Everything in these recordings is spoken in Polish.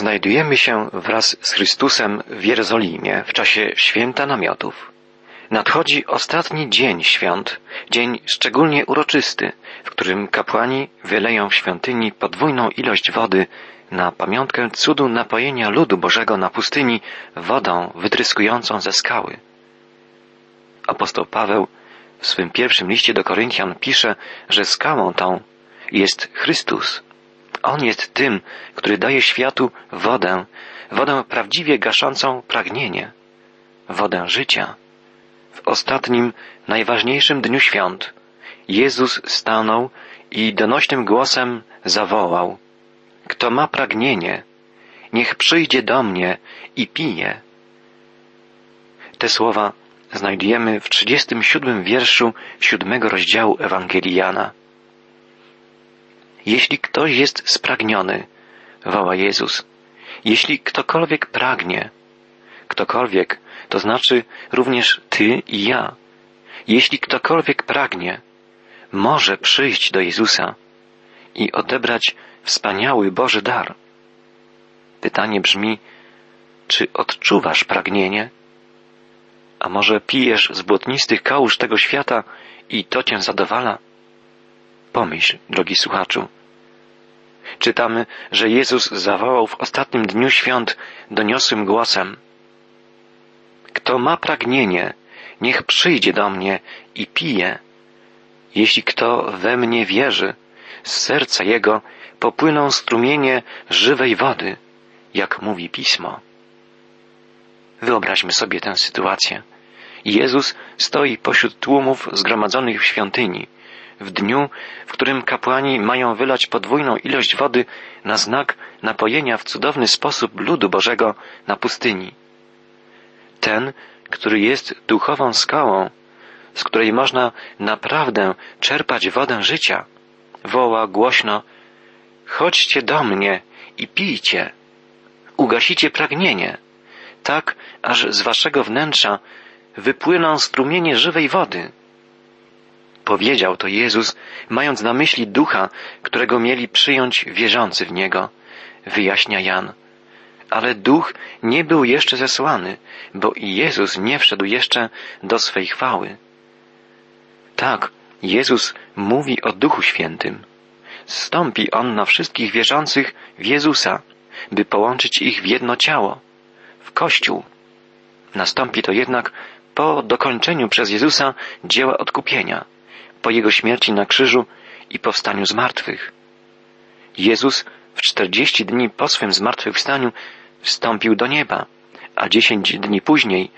Znajdujemy się wraz z Chrystusem w Jerozolimie w czasie święta namiotów. Nadchodzi ostatni dzień świąt, dzień szczególnie uroczysty, w którym kapłani wyleją w świątyni podwójną ilość wody na pamiątkę cudu napojenia ludu Bożego na pustyni wodą wytryskującą ze skały. Apostoł Paweł w swym pierwszym liście do Koryntian pisze, że skałą tą jest Chrystus. On jest tym, który daje światu wodę, wodę prawdziwie gaszącą pragnienie, wodę życia. W ostatnim, najważniejszym dniu świąt Jezus stanął i donośnym głosem zawołał: Kto ma pragnienie, niech przyjdzie do mnie i pije. Te słowa znajdujemy w 37 wierszu siódmego rozdziału Ewangelii Jana. Jeśli ktoś jest spragniony, woła Jezus, jeśli ktokolwiek pragnie, ktokolwiek, to znaczy również ty i ja, jeśli ktokolwiek pragnie, może przyjść do Jezusa i odebrać wspaniały Boży dar. Pytanie brzmi, czy odczuwasz pragnienie? A może pijesz z błotnistych kałuż tego świata i to cię zadowala? Pomyśl, drogi słuchaczu. Czytamy, że Jezus zawołał w ostatnim dniu świąt doniosłym głosem. Kto ma pragnienie, niech przyjdzie do mnie i pije. Jeśli kto we mnie wierzy, z serca jego popłyną strumienie żywej wody, jak mówi pismo. Wyobraźmy sobie tę sytuację. Jezus stoi pośród tłumów zgromadzonych w świątyni, w dniu, w którym kapłani mają wylać podwójną ilość wody na znak napojenia w cudowny sposób ludu Bożego na pustyni. Ten, który jest duchową skałą, z której można naprawdę czerpać wodę życia, woła głośno Chodźcie do mnie i pijcie. Ugasicie pragnienie, tak aż z waszego wnętrza wypłyną strumienie żywej wody. Powiedział to Jezus, mając na myśli ducha, którego mieli przyjąć wierzący w niego, wyjaśnia Jan. Ale duch nie był jeszcze zesłany, bo i Jezus nie wszedł jeszcze do swej chwały. Tak, Jezus mówi o Duchu Świętym. Stąpi On na wszystkich wierzących w Jezusa, by połączyć ich w jedno ciało, w Kościół. Nastąpi to jednak po dokończeniu przez Jezusa dzieła odkupienia po Jego śmierci na krzyżu i powstaniu z martwych. Jezus w czterdzieści dni po swym zmartwychwstaniu wstąpił do nieba, a dziesięć dni później,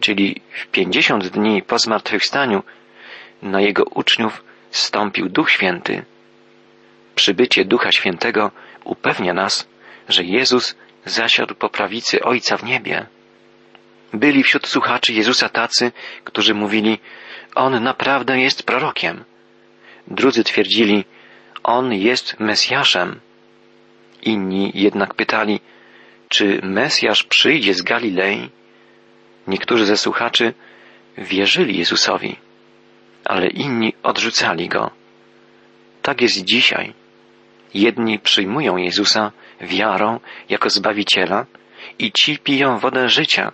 czyli w pięćdziesiąt dni po zmartwychwstaniu, na Jego uczniów stąpił Duch Święty. Przybycie Ducha Świętego upewnia nas, że Jezus zasiadł po prawicy Ojca w niebie. Byli wśród słuchaczy Jezusa tacy, którzy mówili, on naprawdę jest prorokiem. Drudzy twierdzili, on jest Mesjaszem. Inni jednak pytali, czy Mesjasz przyjdzie z Galilei? Niektórzy ze słuchaczy wierzyli Jezusowi, ale inni odrzucali go. Tak jest dzisiaj. Jedni przyjmują Jezusa wiarą jako Zbawiciela i ci piją wodę życia.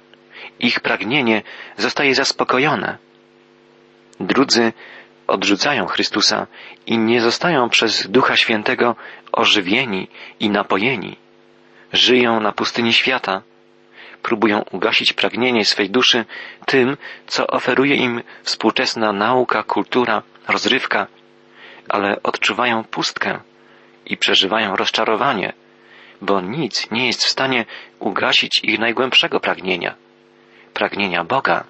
Ich pragnienie zostaje zaspokojone Drudzy odrzucają Chrystusa i nie zostają przez Ducha Świętego ożywieni i napojeni. Żyją na pustyni świata, próbują ugasić pragnienie swej duszy tym, co oferuje im współczesna nauka, kultura, rozrywka, ale odczuwają pustkę i przeżywają rozczarowanie, bo nic nie jest w stanie ugasić ich najgłębszego pragnienia pragnienia Boga.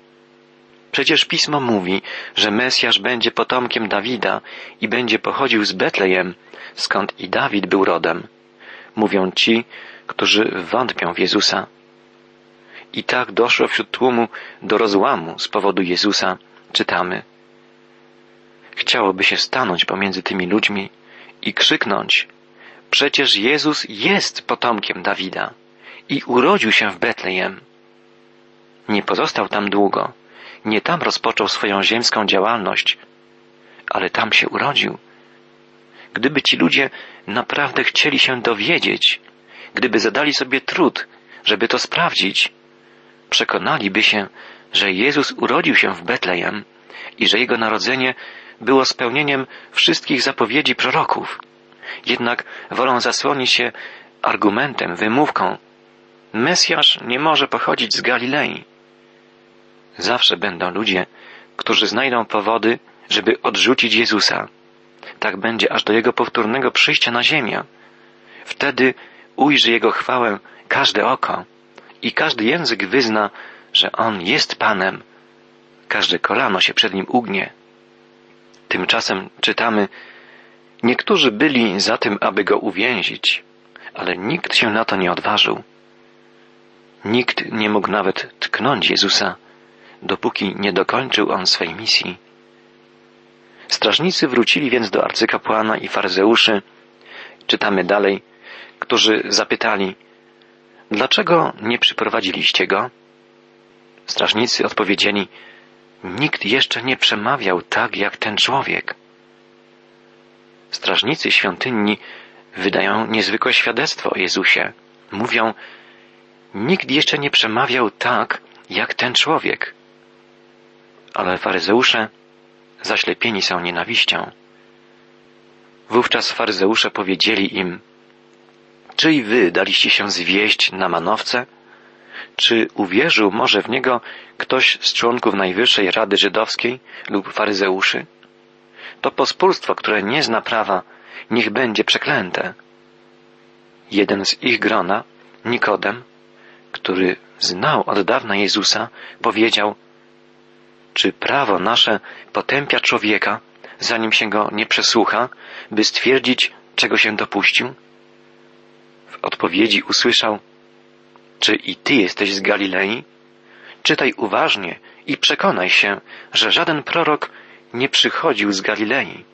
Przecież pismo mówi, że Mesjasz będzie potomkiem Dawida i będzie pochodził z Betlejem, skąd i Dawid był rodem. Mówią ci, którzy wątpią w Jezusa. I tak doszło wśród tłumu do rozłamu z powodu Jezusa, czytamy. Chciałoby się stanąć pomiędzy tymi ludźmi i krzyknąć, przecież Jezus jest potomkiem Dawida i urodził się w Betlejem. Nie pozostał tam długo nie tam rozpoczął swoją ziemską działalność, ale tam się urodził. Gdyby ci ludzie naprawdę chcieli się dowiedzieć, gdyby zadali sobie trud, żeby to sprawdzić, przekonaliby się, że Jezus urodził się w Betlejem i że Jego narodzenie było spełnieniem wszystkich zapowiedzi proroków. Jednak wolą zasłonić się argumentem, wymówką. Mesjasz nie może pochodzić z Galilei. Zawsze będą ludzie, którzy znajdą powody, żeby odrzucić Jezusa. Tak będzie aż do Jego powtórnego przyjścia na ziemię. Wtedy ujrzy Jego chwałę każde oko i każdy język wyzna, że On jest Panem. Każde kolano się przed Nim ugnie. Tymczasem czytamy, niektórzy byli za tym, aby Go uwięzić, ale nikt się na to nie odważył. Nikt nie mógł nawet tknąć Jezusa, dopóki nie dokończył On swej misji. Strażnicy wrócili więc do arcykapłana i faryzeuszy, czytamy dalej, którzy zapytali, dlaczego nie przyprowadziliście go? Strażnicy odpowiedzieli, nikt jeszcze nie przemawiał tak jak ten człowiek. Strażnicy świątyni wydają niezwykłe świadectwo o Jezusie. Mówią, nikt jeszcze nie przemawiał tak jak ten człowiek. Ale faryzeusze zaślepieni są nienawiścią. Wówczas faryzeusze powiedzieli im, czy i wy daliście się zwieść na manowce? Czy uwierzył może w niego ktoś z członków Najwyższej Rady Żydowskiej lub faryzeuszy? To pospólstwo, które nie zna prawa, niech będzie przeklęte. Jeden z ich grona, Nikodem, który znał od dawna Jezusa, powiedział, czy prawo nasze potępia człowieka, zanim się go nie przesłucha, by stwierdzić, czego się dopuścił? W odpowiedzi usłyszał, czy i ty jesteś z Galilei? Czytaj uważnie i przekonaj się, że żaden prorok nie przychodził z Galilei.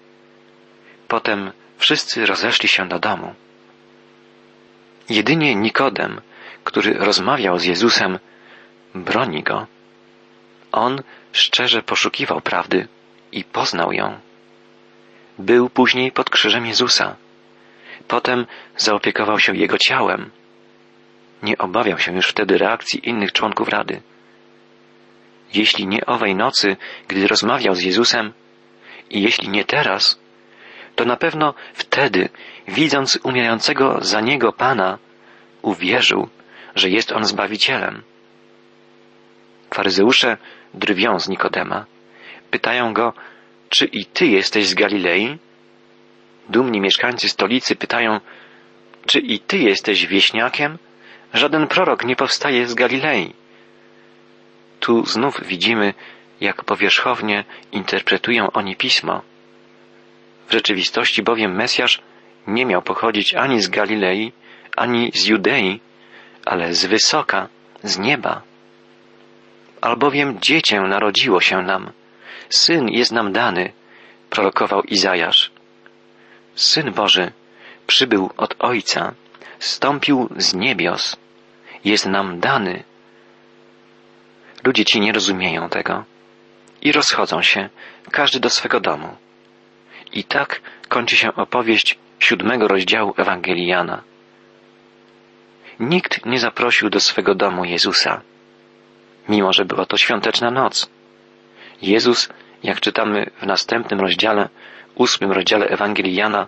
Potem wszyscy rozeszli się do domu. Jedynie Nikodem, który rozmawiał z Jezusem, broni go. On szczerze poszukiwał prawdy i poznał ją. Był później pod krzyżem Jezusa. Potem zaopiekował się jego ciałem. Nie obawiał się już wtedy reakcji innych członków Rady. Jeśli nie owej nocy, gdy rozmawiał z Jezusem, i jeśli nie teraz, to na pewno wtedy, widząc umierającego za niego Pana, uwierzył, że jest on Zbawicielem. Faryzeusze drwią z Nikodema. Pytają go, czy i ty jesteś z Galilei? Dumni mieszkańcy stolicy pytają, czy i ty jesteś wieśniakiem? Żaden prorok nie powstaje z Galilei. Tu znów widzimy, jak powierzchownie interpretują oni pismo. W rzeczywistości bowiem Mesjasz nie miał pochodzić ani z Galilei, ani z Judei, ale z wysoka, z nieba. Albowiem dziecię narodziło się nam, syn jest nam dany, prorokował Izajasz. Syn Boży przybył od Ojca, stąpił z niebios, jest nam dany. Ludzie ci nie rozumieją tego i rozchodzą się, każdy do swego domu. I tak kończy się opowieść siódmego rozdziału Ewangelii Jana. Nikt nie zaprosił do swego domu Jezusa, mimo że była to świąteczna noc. Jezus, jak czytamy w następnym rozdziale, ósmym rozdziale Ewangelii Jana,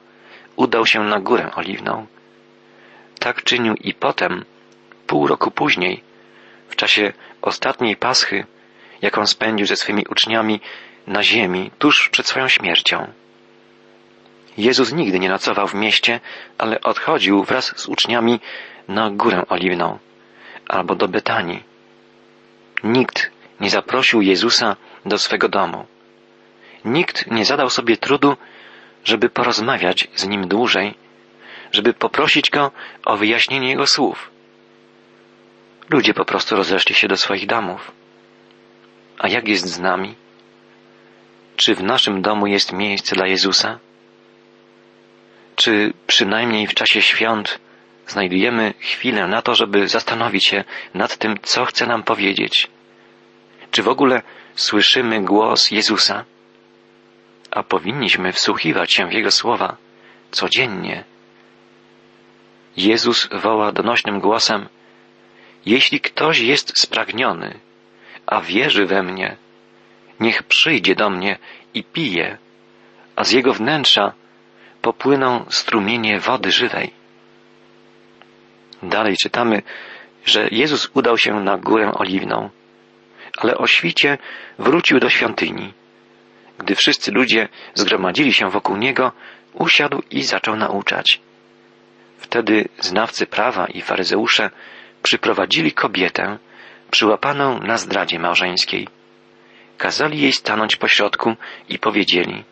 udał się na górę oliwną. Tak czynił i potem, pół roku później, w czasie ostatniej paschy, jaką spędził ze swymi uczniami na ziemi tuż przed swoją śmiercią. Jezus nigdy nie nocował w mieście, ale odchodził wraz z uczniami na górę oliwną albo do Betanii. Nikt nie zaprosił Jezusa do swego domu. Nikt nie zadał sobie trudu, żeby porozmawiać z nim dłużej, żeby poprosić go o wyjaśnienie jego słów. Ludzie po prostu rozeszli się do swoich domów. A jak jest z nami? Czy w naszym domu jest miejsce dla Jezusa? Czy przynajmniej w czasie świąt znajdujemy chwilę na to, żeby zastanowić się nad tym, co chce nam powiedzieć? Czy w ogóle słyszymy głos Jezusa? A powinniśmy wsłuchiwać się w Jego słowa codziennie. Jezus woła donośnym głosem Jeśli ktoś jest spragniony, a wierzy we mnie, niech przyjdzie do mnie i pije, a z jego wnętrza popłyną strumienie wody żywej. Dalej czytamy, że Jezus udał się na górę oliwną, ale o świcie wrócił do świątyni. Gdy wszyscy ludzie zgromadzili się wokół niego, usiadł i zaczął nauczać. Wtedy znawcy prawa i faryzeusze przyprowadzili kobietę przyłapaną na zdradzie małżeńskiej. Kazali jej stanąć pośrodku i powiedzieli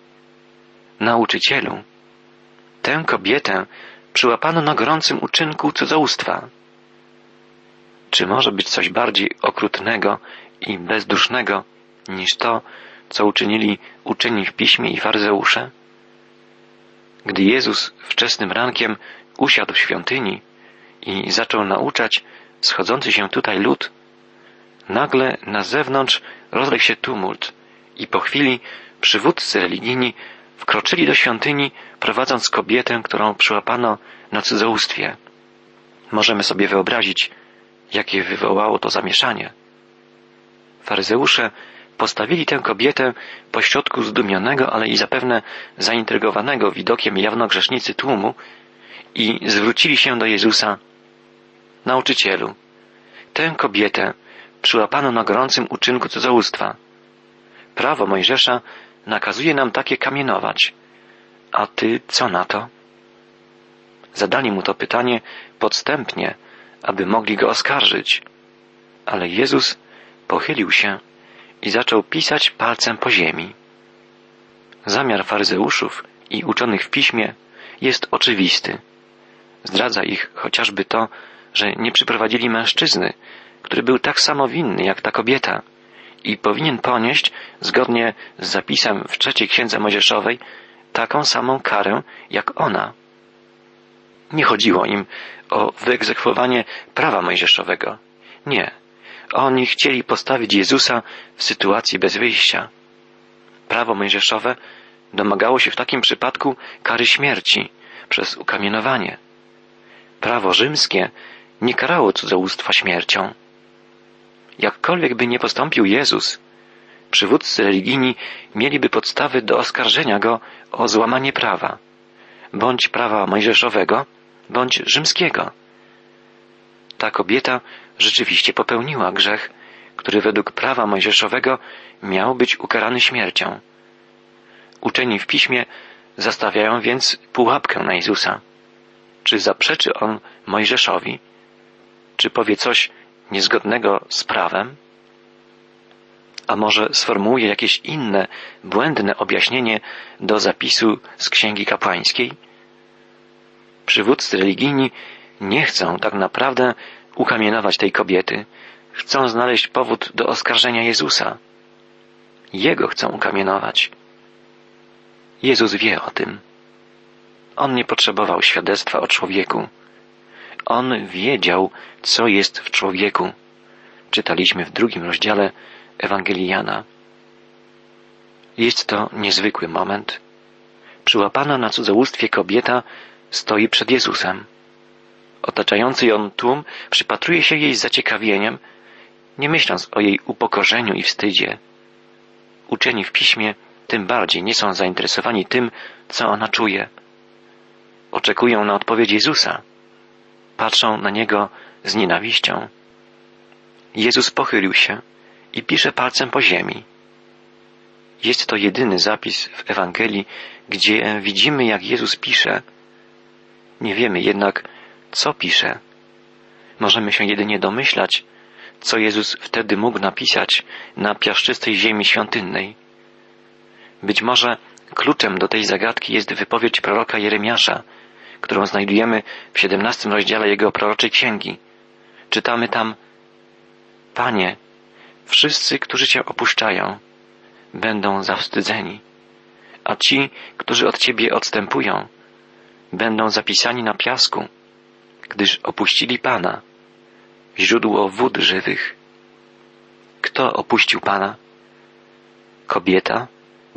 Nauczycielu, tę kobietę przyłapano na gorącym uczynku cudzołóstwa. Czy może być coś bardziej okrutnego i bezdusznego niż to, co uczynili uczeni w piśmie i faryzeusze? Gdy Jezus wczesnym rankiem usiadł w świątyni i zaczął nauczać schodzący się tutaj lud, nagle na zewnątrz rozległ się tumult i po chwili przywódcy religijni wkroczyli do świątyni, prowadząc kobietę, którą przyłapano na cudzołóstwie. Możemy sobie wyobrazić, jakie wywołało to zamieszanie. Faryzeusze postawili tę kobietę pośrodku zdumionego, ale i zapewne zaintrygowanego widokiem jawnogrzesznicy tłumu i zwrócili się do Jezusa. Nauczycielu, tę kobietę przyłapano na gorącym uczynku cudzołóstwa. Prawo Mojżesza nakazuje nam takie kamienować. A ty co na to? Zadali mu to pytanie podstępnie, aby mogli go oskarżyć. Ale Jezus pochylił się i zaczął pisać palcem po ziemi. Zamiar faryzeuszów i uczonych w piśmie jest oczywisty. Zdradza ich chociażby to, że nie przyprowadzili mężczyzny, który był tak samo winny jak ta kobieta i powinien ponieść, zgodnie z zapisem w trzeciej księdze Mojżeszowej, taką samą karę jak ona. Nie chodziło im o wyegzekwowanie prawa mojżeszowego. Nie. Oni chcieli postawić Jezusa w sytuacji bez wyjścia. Prawo mojżeszowe domagało się w takim przypadku kary śmierci przez ukamienowanie. Prawo rzymskie nie karało cudzołóstwa śmiercią. Jakkolwiek by nie postąpił Jezus, przywódcy religijni mieliby podstawy do oskarżenia go o złamanie prawa, bądź prawa mojżeszowego, bądź rzymskiego. Ta kobieta rzeczywiście popełniła grzech, który według prawa mojżeszowego miał być ukarany śmiercią. Uczeni w piśmie zastawiają więc pułapkę na Jezusa. Czy zaprzeczy on Mojżeszowi? Czy powie coś niezgodnego z prawem? A może sformułuje jakieś inne, błędne objaśnienie do zapisu z Księgi Kapłańskiej? Przywódcy religijni nie chcą tak naprawdę ukamienować tej kobiety, chcą znaleźć powód do oskarżenia Jezusa. Jego chcą ukamienować. Jezus wie o tym. On nie potrzebował świadectwa o człowieku. On wiedział, co jest w człowieku. Czytaliśmy w drugim rozdziale Ewangelii Jana. Jest to niezwykły moment. Przyłapana na cudzołóstwie kobieta stoi przed Jezusem. Otaczający ją tłum przypatruje się jej z zaciekawieniem, nie myśląc o jej upokorzeniu i wstydzie. Uczeni w piśmie tym bardziej nie są zainteresowani tym, co ona czuje. Oczekują na odpowiedź Jezusa. Patrzą na niego z nienawiścią. Jezus pochylił się i pisze palcem po ziemi. Jest to jedyny zapis w Ewangelii, gdzie widzimy, jak Jezus pisze. Nie wiemy jednak, co pisze. Możemy się jedynie domyślać, co Jezus wtedy mógł napisać na piaszczystej ziemi świątynnej. Być może kluczem do tej zagadki jest wypowiedź proroka Jeremiasza, którą znajdujemy w siedemnastym rozdziale jego proroczej księgi. Czytamy tam Panie, wszyscy, którzy Cię opuszczają, będą zawstydzeni, a ci, którzy od Ciebie odstępują, będą zapisani na piasku, gdyż opuścili Pana, źródło wód żywych. Kto opuścił Pana? Kobieta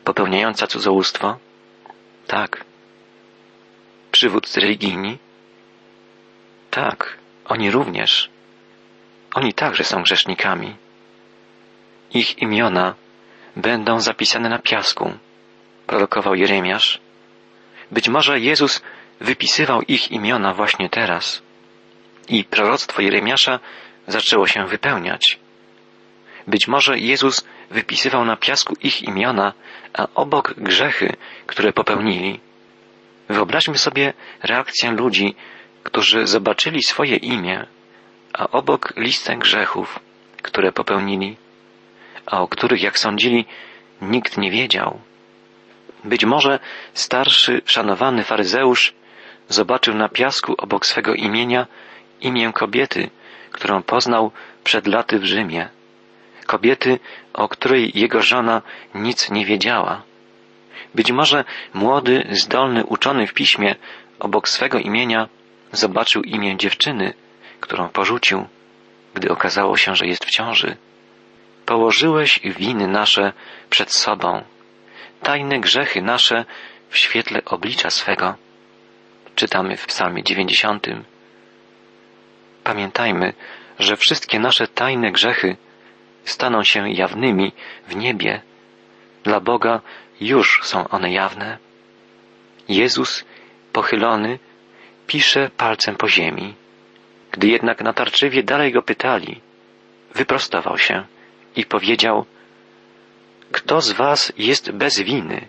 popełniająca cudzołóstwo? Tak. Przywódcy religijni? Tak, oni również. Oni także są grzesznikami. Ich imiona będą zapisane na piasku, prorokował Jeremiasz. Być może Jezus wypisywał ich imiona właśnie teraz i proroctwo Jeremiasza zaczęło się wypełniać. Być może Jezus wypisywał na piasku ich imiona, a obok grzechy, które popełnili. Wyobraźmy sobie reakcję ludzi, którzy zobaczyli swoje imię, a obok listę grzechów, które popełnili, a o których, jak sądzili, nikt nie wiedział. Być może starszy, szanowany faryzeusz zobaczył na piasku obok swego imienia imię kobiety, którą poznał przed laty w Rzymie. Kobiety, o której jego żona nic nie wiedziała. Być może młody, zdolny uczony w piśmie obok swego imienia zobaczył imię dziewczyny, którą porzucił, gdy okazało się, że jest w ciąży. Położyłeś winy nasze przed sobą, tajne grzechy nasze w świetle oblicza swego. Czytamy w psalmie dziewięćdziesiątym. Pamiętajmy, że wszystkie nasze tajne grzechy staną się jawnymi w niebie. Dla Boga już są one jawne. Jezus, pochylony, pisze palcem po ziemi. Gdy jednak natarczywie dalej go pytali, wyprostował się i powiedział, kto z was jest bez winy,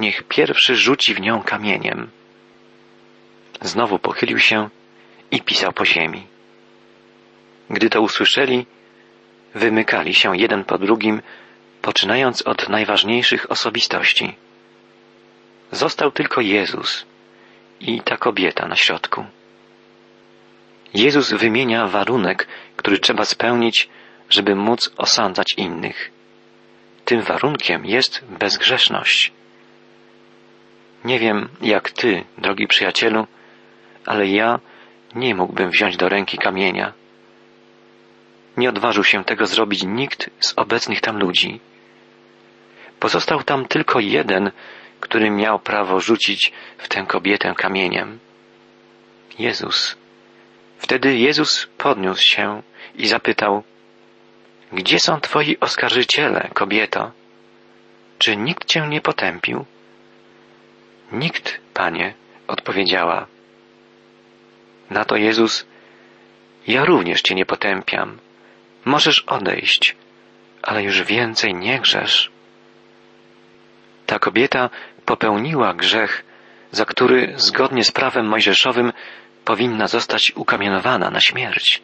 niech pierwszy rzuci w nią kamieniem. Znowu pochylił się i pisał po ziemi. Gdy to usłyszeli, wymykali się jeden po drugim, poczynając od najważniejszych osobistości. Został tylko Jezus i ta kobieta na środku. Jezus wymienia warunek, który trzeba spełnić, żeby móc osądzać innych. Tym warunkiem jest bezgrzeszność. Nie wiem, jak ty, drogi przyjacielu, ale ja nie mógłbym wziąć do ręki kamienia. Nie odważył się tego zrobić nikt z obecnych tam ludzi. Pozostał tam tylko jeden, który miał prawo rzucić w tę kobietę kamieniem. Jezus. Wtedy Jezus podniósł się i zapytał, Gdzie są twoi oskarżyciele, kobieto? Czy nikt cię nie potępił? Nikt, panie, odpowiedziała. Na to Jezus, ja również cię nie potępiam. Możesz odejść, ale już więcej nie grzesz. Ta kobieta popełniła grzech, za który zgodnie z prawem mojżeszowym powinna zostać ukamienowana na śmierć.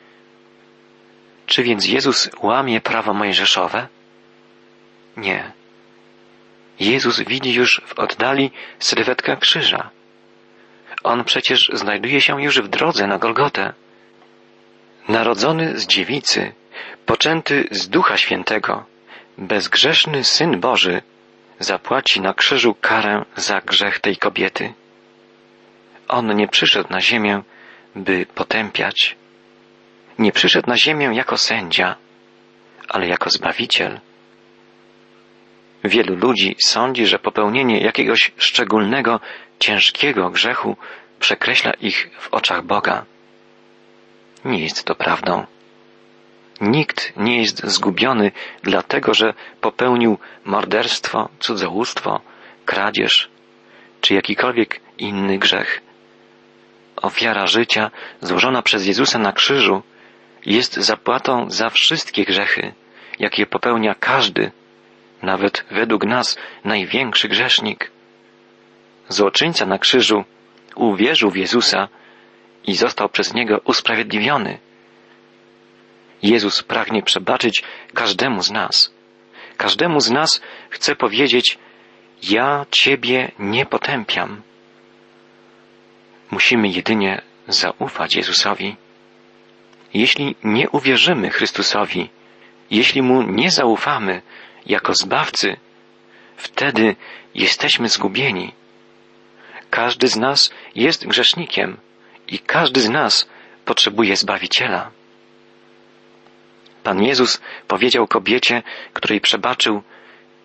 Czy więc Jezus łamie prawo mojżeszowe? Nie. Jezus widzi już w oddali sylwetkę krzyża. On przecież znajduje się już w drodze na Golgotę. Narodzony z dziewicy, poczęty z Ducha Świętego, bezgrzeszny Syn Boży zapłaci na krzyżu karę za grzech tej kobiety. On nie przyszedł na ziemię, by potępiać. Nie przyszedł na ziemię jako sędzia, ale jako zbawiciel. Wielu ludzi sądzi, że popełnienie jakiegoś szczególnego, ciężkiego grzechu przekreśla ich w oczach Boga. Nie jest to prawdą. Nikt nie jest zgubiony dlatego, że popełnił morderstwo, cudzołóstwo, kradzież czy jakikolwiek inny grzech. Ofiara życia złożona przez Jezusa na krzyżu jest zapłatą za wszystkie grzechy, jakie popełnia każdy, nawet według nas największy grzesznik. Złoczyńca na krzyżu uwierzył w Jezusa i został przez Niego usprawiedliwiony. Jezus pragnie przebaczyć każdemu z nas. Każdemu z nas chce powiedzieć, ja Ciebie nie potępiam. Musimy jedynie zaufać Jezusowi. Jeśli nie uwierzymy Chrystusowi, jeśli Mu nie zaufamy jako Zbawcy, wtedy jesteśmy zgubieni. Każdy z nas jest grzesznikiem i każdy z nas potrzebuje Zbawiciela. Pan Jezus powiedział kobiecie, której przebaczył,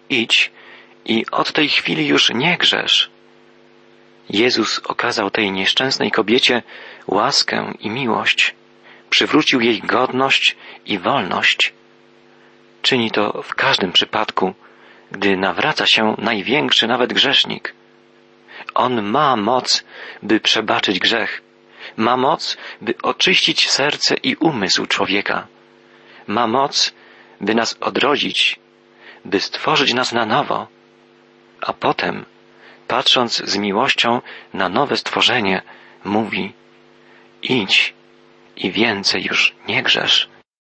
idź i od tej chwili już nie grzesz. Jezus okazał tej nieszczęsnej kobiecie łaskę i miłość, przywrócił jej godność i wolność. Czyni to w każdym przypadku, gdy nawraca się największy nawet grzesznik. On ma moc, by przebaczyć grzech, ma moc, by oczyścić serce i umysł człowieka, ma moc, by nas odrodzić, by stworzyć nas na nowo, a potem, patrząc z miłością na nowe stworzenie, mówi: Idź i więcej już nie grzesz.